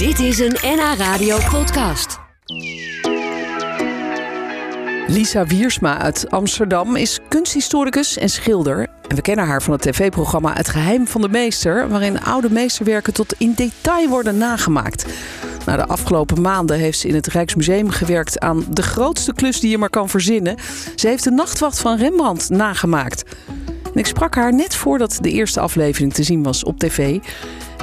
Dit is een NH Radio podcast. Lisa Wiersma uit Amsterdam is kunsthistoricus en schilder. En we kennen haar van het tv-programma Het Geheim van de Meester, waarin oude meesterwerken tot in detail worden nagemaakt. Nou, de afgelopen maanden heeft ze in het Rijksmuseum gewerkt aan de grootste klus die je maar kan verzinnen. Ze heeft de nachtwacht van Rembrandt nagemaakt. En ik sprak haar net voordat de eerste aflevering te zien was op tv.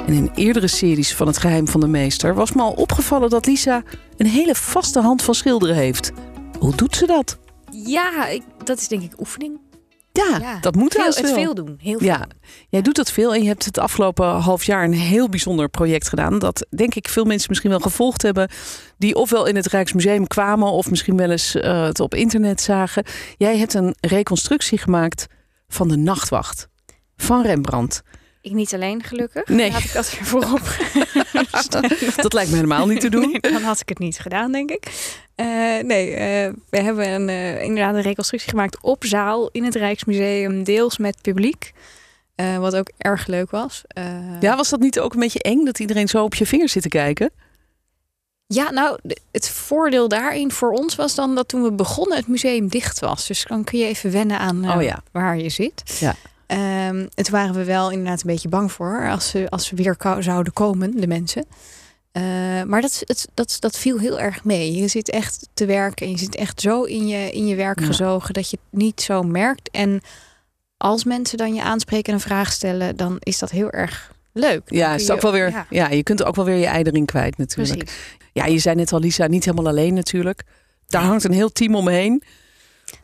En in eerdere series van Het Geheim van de Meester was me al opgevallen dat Lisa een hele vaste hand van schilderen heeft. Hoe doet ze dat? Ja, ik, dat is denk ik oefening. Ja, Ja, dat moet Veel, haast het wel. veel doen. Heel veel. Ja, jij doet dat veel en je hebt het afgelopen half jaar een heel bijzonder project gedaan. Dat denk ik veel mensen misschien wel gevolgd hebben. Die ofwel in het Rijksmuseum kwamen of misschien wel eens eh, het op internet zagen. Jij hebt een reconstructie gemaakt van de nachtwacht van Rembrandt. Ik niet alleen gelukkig. Nee. Laat ik dat weer voorop. Dat lijkt me helemaal niet te doen. Nee, dan had ik het niet gedaan, denk ik. Eh, nee, eh, we hebben een, eh, inderdaad een reconstructie gemaakt op zaal in het Rijksmuseum, deels met publiek. Wat ook erg leuk was. Ja, was dat niet ook een beetje eng dat iedereen zo op je vingers zit te kijken? Ja, nou, het voordeel daarin voor ons was dan dat toen we begonnen het museum dicht was. Dus dan kun je even wennen aan eh, Oh ja. waar je zit. Ja. Ehm, toen waren we wel inderdaad een beetje bang voor als ze, als ze weer zouden komen, de mensen. Eh, maar dat, het, dat, dat viel heel erg mee. Je zit echt te werken en je zit echt zo in je, in je werk Ja. gezogen dat je het niet zo merkt. En als mensen dan je aanspreken en een vraag stellen, dan is dat heel erg leuk. Ja, is je- ook wel weer, ja, ja, je kunt ook wel weer je ei erin kwijt natuurlijk. precies. Ja, je zei net al, Lisa, niet helemaal alleen natuurlijk. Daar hangt een heel team omheen.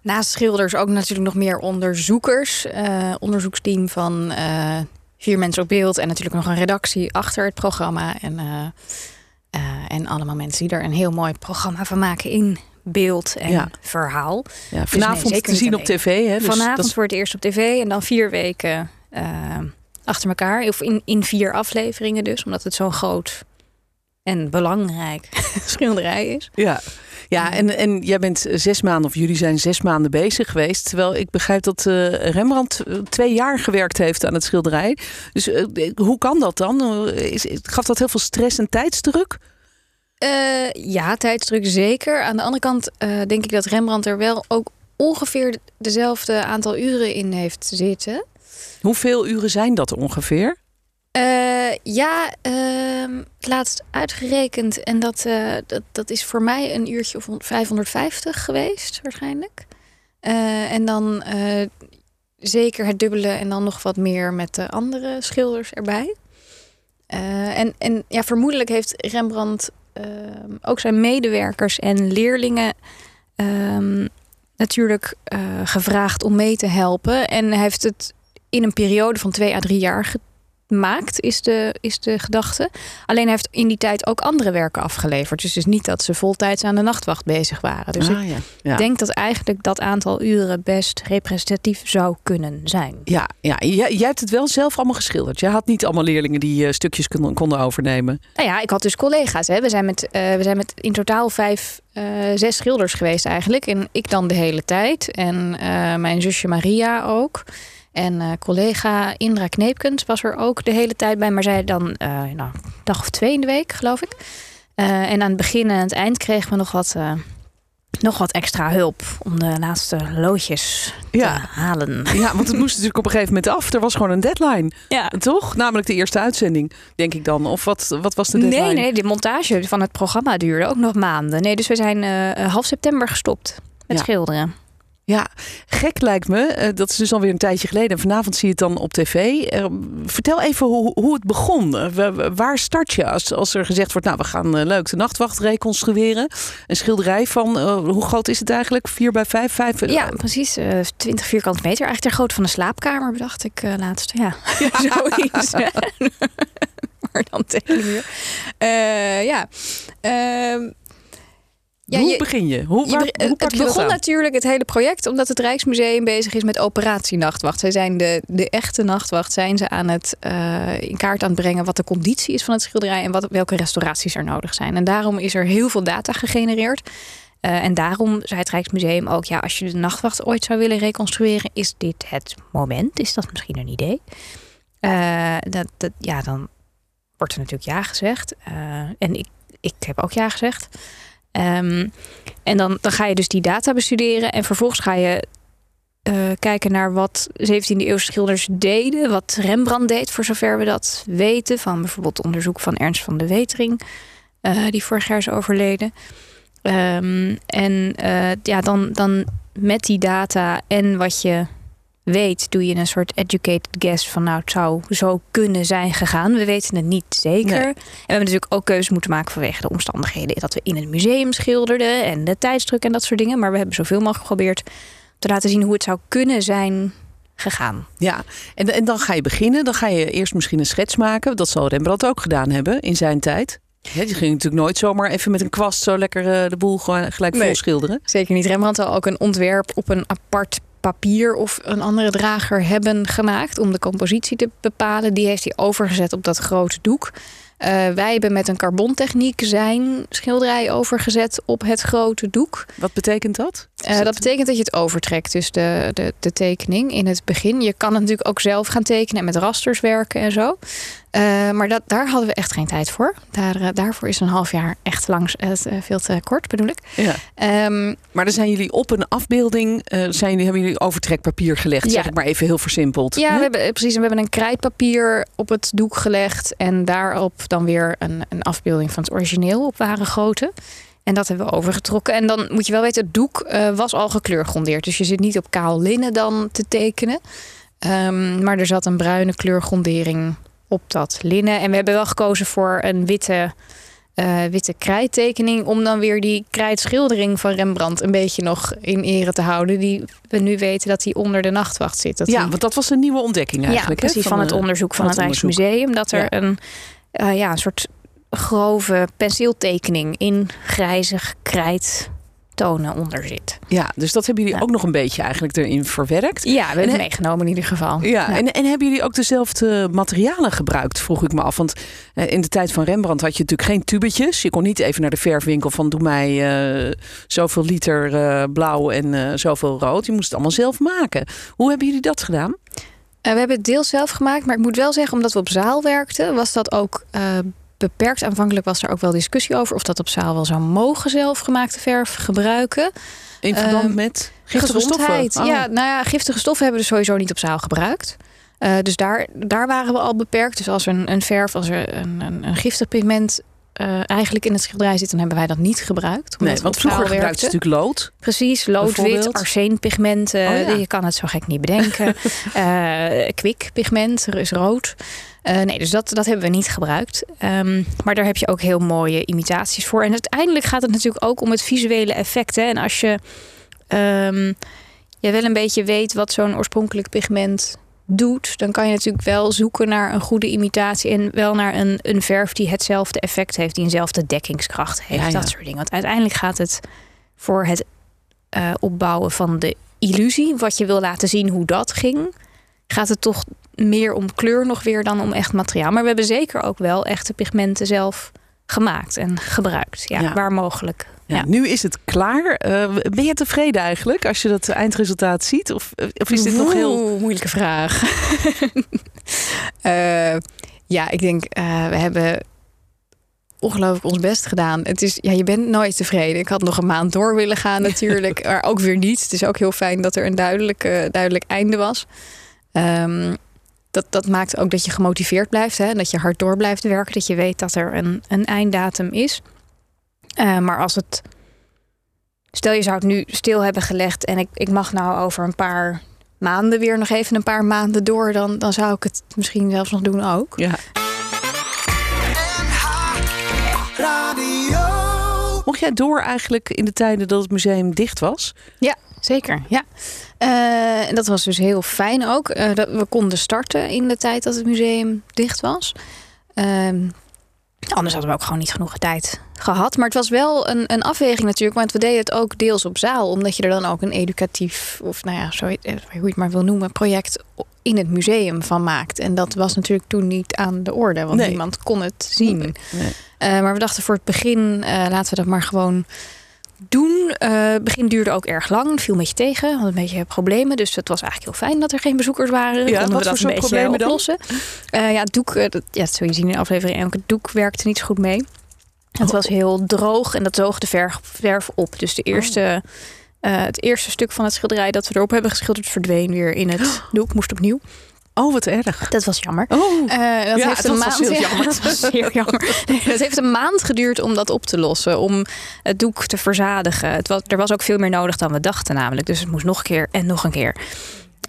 Naast schilders ook natuurlijk nog meer onderzoekers. Eh, onderzoeksteam van eh, vier mensen op beeld. En natuurlijk nog een redactie achter het programma. En, eh, eh, en allemaal mensen die er een heel mooi programma van maken in beeld en Ja. verhaal. Ja, vanavond nee, te zien op tv. Hè? Dus Vanavond dat voor het eerst op tv. En dan vier weken achter elkaar. Of in, in vier afleveringen dus. Omdat het zo'n groot en belangrijk schilderij is. ja. Ja, en, en jij bent zes maanden, of jullie zijn zes maanden bezig geweest. Terwijl ik begrijp dat eh, Rembrandt eh, twee jaar gewerkt heeft aan het schilderij. Dus eh, hoe kan dat dan? Is, gaf dat heel veel stress en tijdsdruk? Ja, tijdsdruk zeker. Aan de andere kant denk ik dat Rembrandt er wel ook ongeveer dezelfde aantal uren in heeft zitten. Hoeveel uren zijn dat ongeveer? Eh, ja, ehm, laatst uitgerekend. En dat, eh, dat, dat is voor mij een uurtje of 550 geweest, waarschijnlijk. Eh, en dan zeker het dubbele en dan nog wat meer met de andere schilders erbij. En, en ja, vermoedelijk heeft Rembrandt ehm, ook zijn medewerkers en leerlingen ehm, natuurlijk gevraagd om mee te helpen. En hij heeft het in een periode van twee à drie jaar gemaakt, is de, is de gedachte. Alleen hij heeft in die tijd ook andere werken afgeleverd. Dus is niet dat ze voltijds aan de nachtwacht bezig waren. Dus ik ah, ja. Ja. denk dat eigenlijk dat aantal uren best representatief zou kunnen zijn. Ja, ja. Jij, jij hebt het wel zelf allemaal geschilderd. Jij had niet allemaal leerlingen die eh, stukjes konden, konden overnemen. Nou ja, ik had dus collega's. Hè. We, zijn met, eh, we zijn met in totaal vijf, eh, zes schilders geweest eigenlijk. En ik dan de hele tijd. En mijn zusje Maria ook. En eh, collega Indra Kneepkens was er ook de hele tijd bij. Maar zij dan eh, nou, een dag of twee in de week, geloof ik. Eh, en aan het begin en aan het eind kregen we nog wat, nog wat extra hulp. Om de laatste loodjes Ja. te halen. Ja, want het moest natuurlijk op een gegeven moment af. Er was gewoon een deadline, Ja. toch? Namelijk de eerste uitzending, denk ik dan. Of wat, wat was de deadline? Nee, nee, de montage van het programma duurde ook nog maanden. Nee, dus we zijn half september gestopt met Ja. schilderen. Ja, gek lijkt me. Eh, dat is dus alweer een tijdje geleden. En vanavond zie je het dan op tv. Eh, vertel even hoe, hoe het begon. Eh, wa- wa- waar start je als, als er gezegd wordt... nou, we gaan leuk de nachtwacht reconstrueren. Een schilderij van, hoe groot is het eigenlijk? 4 bij 5? 5 Ja, precies. eh 20 vierkante meter. Eigenlijk ter grootte van de slaapkamer, bedacht ik laatst. Ja, zoiets. maar dan tegen. Eh, ja. Ja, hoe je- begin je? Hoe, waar, hoe het je dat begon natuurlijk het hele project omdat het Rijksmuseum bezig is met operatie nachtwacht. Zij zijn de, de echte nachtwacht zijn ze aan het eh, in kaart aan het brengen wat de conditie is van het schilderij en wat, welke restauraties er nodig zijn. En daarom is er heel veel data gegenereerd. Eh, en daarom zei het Rijksmuseum ook, ja, als je de nachtwacht ooit zou willen reconstrueren, is dit het moment? Is dat misschien een idee? Eh, dat, dat, ja, dan wordt er natuurlijk ja gezegd. En ik, ik heb ook ja gezegd. Um, en dan, dan ga je dus die data bestuderen. En vervolgens ga je uh, kijken naar wat 17e eeuwse schilders deden. Wat Rembrandt deed, voor zover we dat weten. Van bijvoorbeeld onderzoek van Ernst van de Wetering. Uh, die vorig jaar is overleden. Um, en ja, dan, dan met die data en wat je weet, doe je een soort educated guess van nou, het zou zo kunnen zijn gegaan. We weten het niet zeker. En we hebben natuurlijk ook keuzes moeten maken vanwege de omstandigheden dat we in een museum schilderden en de tijdsdruk en dat soort dingen. Maar we hebben zoveel mogelijk geprobeerd te laten zien hoe het zou kunnen zijn gegaan. Ja, en, en dan ga je beginnen. Dan ga je eerst misschien een schets maken. Dat zal Rembrandt ook gedaan hebben in zijn tijd. Ja, die ging natuurlijk nooit zomaar even met een kwast zo lekker uh, de boel gewoon gelijk vol schilderen. Zeker niet. Rembrandt had ook een ontwerp op een apart papier of een andere drager hebben gemaakt om de compositie te bepalen. Die heeft hij overgezet op dat grote doek. Uh, wij hebben met een carbontechniek zijn schilderij overgezet op het grote doek. Wat betekent dat? Uh, dat betekent dat je het overtrekt, dus de, de, de tekening in het begin. Je kan het natuurlijk ook zelf gaan tekenen en met rasters werken en zo. Uh, maar dat, daar hadden we echt geen tijd voor. Daar, uh, daarvoor is een half jaar echt langs uh, veel te kort, bedoel ik. Ja. Um, maar dan zijn jullie op een afbeelding, zijn hebben jullie overtrekpapier gelegd, ja. zeg ik maar even heel versimpeld. Ja, we hebben, precies. We hebben een krijtpapier op het doek gelegd en daarop dan weer een, een afbeelding van het origineel op ware grootte. En dat hebben we overgetrokken. En dan moet je wel weten, het doek was al gekleurgrondeerd. Dus je zit niet op kaal linnen dan te tekenen. Um, maar er zat een bruine kleurgrondering op dat linnen. En we hebben wel gekozen voor een witte, uh, witte krijttekening. Om dan weer die krijtschildering van Rembrandt een beetje nog in ere te houden. Die we nu weten dat die onder de nachtwacht zit. Dat ja, die... want dat was een nieuwe ontdekking eigenlijk. Ja, precies. Van, van, het onderzoek van, het, het Rijksmuseum. Dat er ja. een, uh, ja, een soort grove penseeltekening in grijzig krijt tonen onder zit. Ja, dus dat hebben jullie ja. ook nog een beetje eigenlijk erin verwerkt. Ja, we hebben het meegenomen in ieder geval. Ja, ja, En, en hebben jullie ook dezelfde materialen gebruikt, vroeg ik me af. Want in de tijd van Rembrandt had je natuurlijk geen tubetjes. Je kon niet even naar de verfwinkel van doe mij uh, zoveel liter uh, blauw en uh, zoveel rood. Je moest het allemaal zelf maken. Hoe hebben jullie dat gedaan? we hebben het deels zelf gemaakt, maar ik moet wel zeggen, omdat we op zaal werkten, was dat ook beperkt. Aanvankelijk was er ook wel discussie over of dat op zaal wel zou mogen zelfgemaakte verf gebruiken. In verband uh, met giftige gezondheid. stoffen? Oh. Ja, nou ja, giftige stoffen hebben we dus sowieso niet op zaal gebruikt. Uh, dus daar, daar waren we al beperkt. Dus als er een, een verf, als er een, een, een giftig pigment uh, eigenlijk in het schilderij zit, dan hebben wij dat niet gebruikt. Nee, want vroeger gebruikte je natuurlijk lood. Precies, loodwit, arseenpigmenten. Oh, ja. Je kan het zo gek niet bedenken. uh, kwikpigment, er is rood. Uh, nee, dus dat, dat hebben we niet gebruikt. Um, maar daar heb je ook heel mooie imitaties voor. En uiteindelijk gaat het natuurlijk ook om het visuele effect. Hè? En als je, um, je wel een beetje weet wat zo'n oorspronkelijk pigment doet, dan kan je natuurlijk wel zoeken naar een goede imitatie en wel naar een, een verf die hetzelfde effect heeft, die eenzelfde dekkingskracht heeft. Ja, ja. Dat soort dingen. Want uiteindelijk gaat het voor het uh, opbouwen van de illusie, wat je wil laten zien hoe dat ging, gaat het toch meer om kleur nog weer dan om echt materiaal. Maar we hebben zeker ook wel echte pigmenten zelf gemaakt en gebruikt. Ja, ja. waar mogelijk. Ja, ja, Nu is het klaar. Uh, ben je tevreden eigenlijk als je dat eindresultaat ziet? Of, of is dit Oeh, nog heel... moeilijke vraag. uh, ja, ik denk uh, we hebben ongelooflijk ons best gedaan. Het is, ja, je bent nooit tevreden. Ik had nog een maand door willen gaan natuurlijk, maar ook weer niet. Het is ook heel fijn dat er een duidelijk, duidelijk einde was. Um, dat, dat maakt ook dat je gemotiveerd blijft. Hè? Dat je hard door blijft werken. Dat je weet dat er een, een einddatum is. Uh, maar als het. Stel je zou het nu stil hebben gelegd. En ik, ik mag nou over een paar maanden weer nog even een paar maanden door. Dan, dan zou ik het misschien zelfs nog doen ook. Ja. Mocht jij door eigenlijk in de tijden dat het museum dicht was? Ja, zeker. Ja. Uh, en dat was dus heel fijn ook. Uh, dat we konden starten in de tijd dat het museum dicht was. Uh, anders hadden we ook gewoon niet genoeg tijd gehad. Maar het was wel een, een afweging natuurlijk. Want we deden het ook deels op zaal. Omdat je er dan ook een educatief, of nou ja, zo, hoe je het maar wil noemen, project in het museum van maakt. En dat was natuurlijk toen niet aan de orde. Want Nee. niemand kon het zien. Nee. Uh, maar we dachten voor het begin, uh, laten we dat maar gewoon doen. Uh, begin duurde ook erg lang. viel een beetje tegen. Had een beetje problemen. Dus het was eigenlijk heel fijn dat er geen bezoekers waren. Ja, Konden we dat een beetje problemen oplossen. Uh, ja, het doek, uh, dat, ja, dat zul je zien in de aflevering. Het doek werkte niet zo goed mee. Het was heel droog en dat zoog de verf, verf op. Dus de eerste, het eerste stuk van het schilderij dat we erop hebben geschilderd verdween weer in het doek. Moest opnieuw. Oh, wat erg. Dat was jammer. Oh. Uh, dat ja, heeft een maand. Heel jammer. dat was heel jammer. Nee, het heeft een maand geduurd om dat op te lossen, om het doek te verzadigen. Het was, er was ook veel meer nodig dan we dachten, namelijk. Dus het moest nog een keer en nog een keer.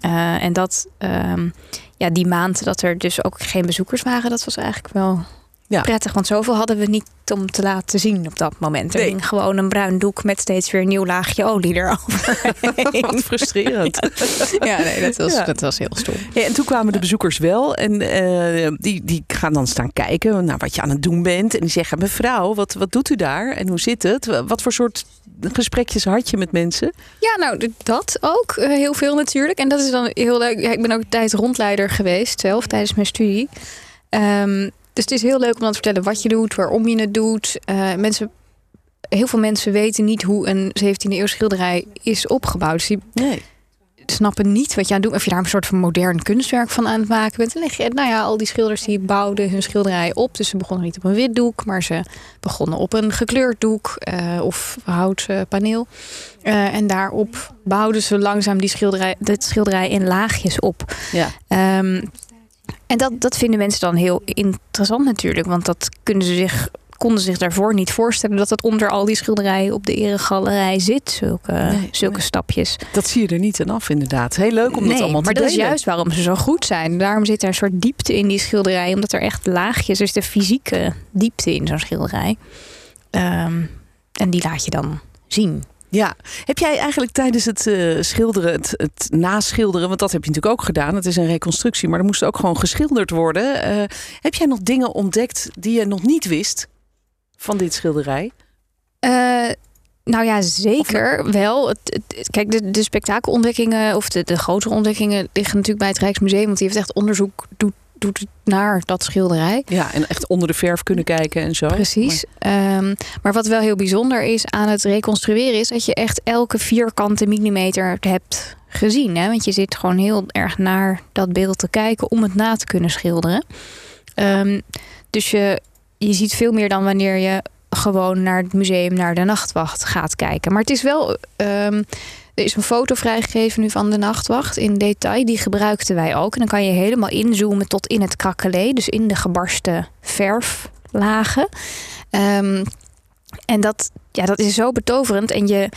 Uh, en dat, um, ja, die maand dat er dus ook geen bezoekers waren, dat was eigenlijk wel ja. prettig. Want zoveel hadden we niet om te laten zien op dat moment. Er ging gewoon een bruin doek met steeds weer een nieuw laagje olie erover. Wat frustrerend. Ja, nee, dat was, dat was heel stom. Ja, en toen kwamen de bezoekers wel. En uh, die, die gaan dan staan kijken naar wat je aan het doen bent. En die zeggen, mevrouw, wat, wat doet u daar? En hoe zit het? Wat voor soort gesprekjes had je met mensen? Ja, nou, dat ook. Uh, heel veel natuurlijk. En dat is dan heel leuk. Ja, ik ben ook tijd rondleider geweest zelf tijdens mijn studie. Um, dus het is heel leuk om dan te vertellen wat je doet, waarom je het doet. Uh, mensen, heel veel mensen weten niet hoe een 17e eeuw schilderij is opgebouwd. Dus die nee. snappen niet wat je aan het doen. Of je daar een soort van modern kunstwerk van aan het maken bent. En leg je, nou ja, al die schilders die bouwden hun schilderij op. Dus ze begonnen niet op een wit doek, maar ze begonnen op een gekleurd doek uh, of houten paneel. Uh, en daarop bouwden ze langzaam die schilderij, dit schilderij in laagjes op. Ja. Um, en dat, dat vinden mensen dan heel interessant natuurlijk. Want dat kunnen ze zich, konden zich daarvoor niet voorstellen... dat het onder al die schilderijen op de eregalerij zit. Zulke, zulke stapjes. Dat zie je er niet aan af inderdaad. Heel leuk om dat allemaal te maar dat is juist waarom ze zo goed zijn. Daarom zit er een soort diepte in die schilderij. Omdat er echt laagjes... is de fysieke diepte in zo'n schilderij. Um, en die laat je dan zien. Ja, heb jij eigenlijk tijdens het uh, schilderen, het, het, naschilderen, want dat heb je natuurlijk ook gedaan, het is een reconstructie, maar er moest ook gewoon geschilderd worden. Uh, heb jij nog dingen ontdekt die je nog niet wist van dit schilderij? Uh, nou ja, zeker wel. Het, het, kijk, de, de spektakelontdekkingen of de, de grotere ontdekkingen liggen natuurlijk bij het Rijksmuseum, want die heeft echt onderzoek doet doet het naar dat schilderij. Ja, en echt onder de verf kunnen kijken en zo. Precies. Maar... Um, maar wat wel heel bijzonder is aan het reconstrueren... is dat je echt elke vierkante millimeter hebt gezien. Hè? Want je zit gewoon heel erg naar dat beeld te kijken... om het na te kunnen schilderen. Um, dus je, je ziet veel meer dan wanneer je gewoon naar het museum... naar de nachtwacht gaat kijken. Maar het is wel... Um, er is een foto vrijgegeven nu van de nachtwacht in detail. Die gebruikten wij ook. En dan kan je helemaal inzoomen tot in het krakelé. Dus in de gebarsten verflagen. Um, en dat, ja, dat is zo betoverend. En je,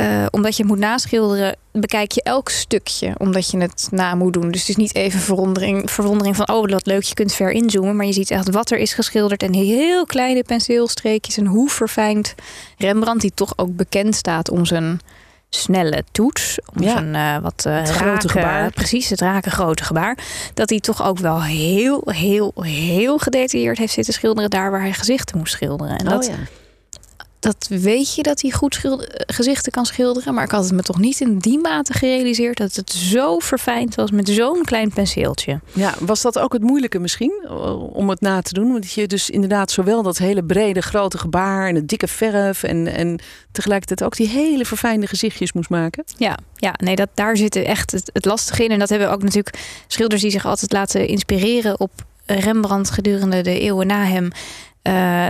uh, omdat je moet naschilderen, bekijk je elk stukje. Omdat je het na moet doen. Dus het is niet even verwondering, verwondering van... oh, wat leuk, je kunt ver inzoomen. Maar je ziet echt wat er is geschilderd. En heel kleine penseelstreekjes. En hoe verfijnd Rembrandt, die toch ook bekend staat om zijn snelle toets. Om ja. zijn uh, wat uh, grote gebaar. Precies, het raken grote gebaar. Dat hij toch ook wel heel, heel, heel gedetailleerd heeft zitten schilderen daar waar hij gezichten moest schilderen. En oh, dat, ja dat weet je dat hij goed gezichten kan schilderen. Maar ik had het me toch niet in die mate gerealiseerd dat het zo verfijnd was met zo'n klein penseeltje. Ja, was dat ook het moeilijke misschien om het na te doen? Want je dus inderdaad zowel dat hele brede grote gebaar en het dikke verf en, en tegelijkertijd ook die hele verfijnde gezichtjes moest maken. Ja, ja nee, dat, daar zit echt het, het lastige in. En dat hebben ook natuurlijk schilders die zich altijd laten inspireren op Rembrandt gedurende de eeuwen na hem. Uh,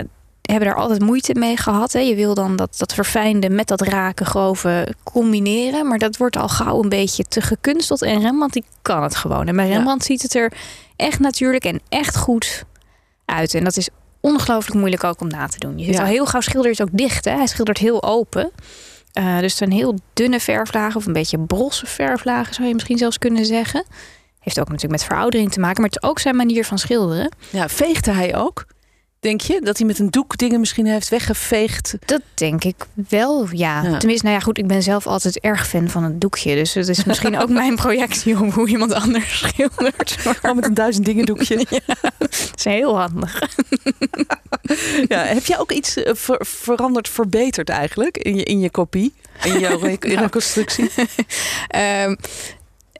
hebben daar altijd moeite mee gehad. Hè. Je wil dan dat, dat verfijnde met dat raken grove combineren. Maar dat wordt al gauw een beetje te gekunsteld. En Rembrandt die kan het gewoon. En bij Rembrandt ziet het er echt natuurlijk en echt goed uit. En dat is ongelooflijk moeilijk ook om na te doen. Je ziet al heel gauw schildert ook dicht. Hè. Hij schildert heel open. Uh, dus een heel dunne verflagen of een beetje brosse verflagen zou je misschien zelfs kunnen zeggen. Heeft ook natuurlijk met veroudering te maken, maar het is ook zijn manier van schilderen. Ja, veegde hij ook? Denk je dat hij met een doek dingen misschien heeft weggeveegd? Dat denk ik wel, ja. Tenminste, nou ja, goed, ik ben zelf altijd erg fan van het doekje. Dus het is misschien ook mijn projectie om hoe iemand anders schildert. Maar... met een duizend dingen doekje. ja, dat is heel handig. ja, heb jij ook iets eh, veranderd, verbeterd eigenlijk in je, in je kopie? In jouw reconstructie? um,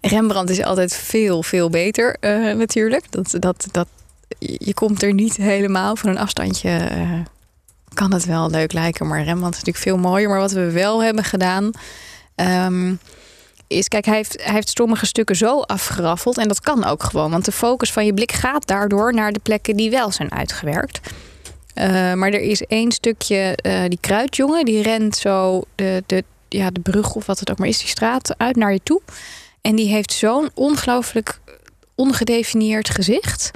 Rembrandt is altijd veel, veel beter uh, natuurlijk. Dat, dat, dat, je komt er niet helemaal van een afstandje. Uh, kan het wel leuk lijken, maar Rembrandt is natuurlijk veel mooier. Maar wat we wel hebben gedaan, ehm, is, kijk, hij heeft, heeft sommige stukken zo afgeraffeld. En dat kan ook gewoon, want de focus van je blik gaat daardoor naar de plekken die wel zijn uitgewerkt. Uh, maar er is één stukje, uh, die kruidjongen, die rent zo de, de, ja, de brug of wat het ook maar is, die straat uit naar je toe. En die heeft zo'n ongelooflijk ongedefinieerd gezicht.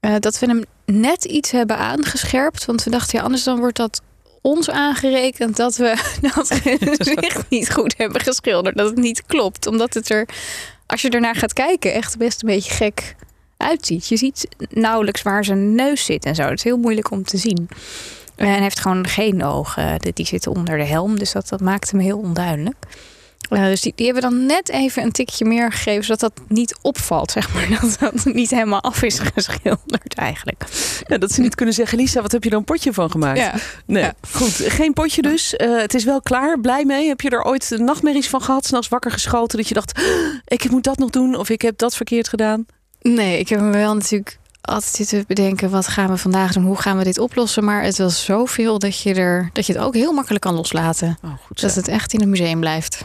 Uh, dat we hem net iets hebben aangescherpt. Want we dachten, ja, anders dan wordt dat ons aangerekend dat we dat gezicht niet goed hebben geschilderd. Dat het niet klopt. Omdat het er, als je ernaar gaat kijken, echt best een beetje gek uitziet. Je ziet nauwelijks waar zijn neus zit en zo. Het is heel moeilijk om te zien. En hij heeft gewoon geen ogen. Die zitten onder de helm. Dus dat, dat maakt hem heel onduidelijk. Uh, dus die, die, hebben dan net even een tikje meer gegeven, zodat dat niet opvalt, zeg maar. Dat dat niet helemaal af is geschilderd eigenlijk. Ja, dat ze niet kunnen zeggen, Lisa, wat heb je er een potje van gemaakt? Ja. Nee, Ja. goed. Geen potje dus. Eh, het is wel klaar. Blij mee. Heb je er ooit nachtmerries van gehad? S'nachts wakker geschoten dat je dacht, "Ah, ik moet dat nog doen of ik heb dat verkeerd gedaan? Nee, ik heb me wel natuurlijk altijd zitten bedenken, wat gaan we vandaag doen? Hoe gaan we dit oplossen? Maar het was zoveel dat je, er, dat je het ook heel makkelijk kan loslaten. Oh, goed zo. Dat het echt in het museum blijft.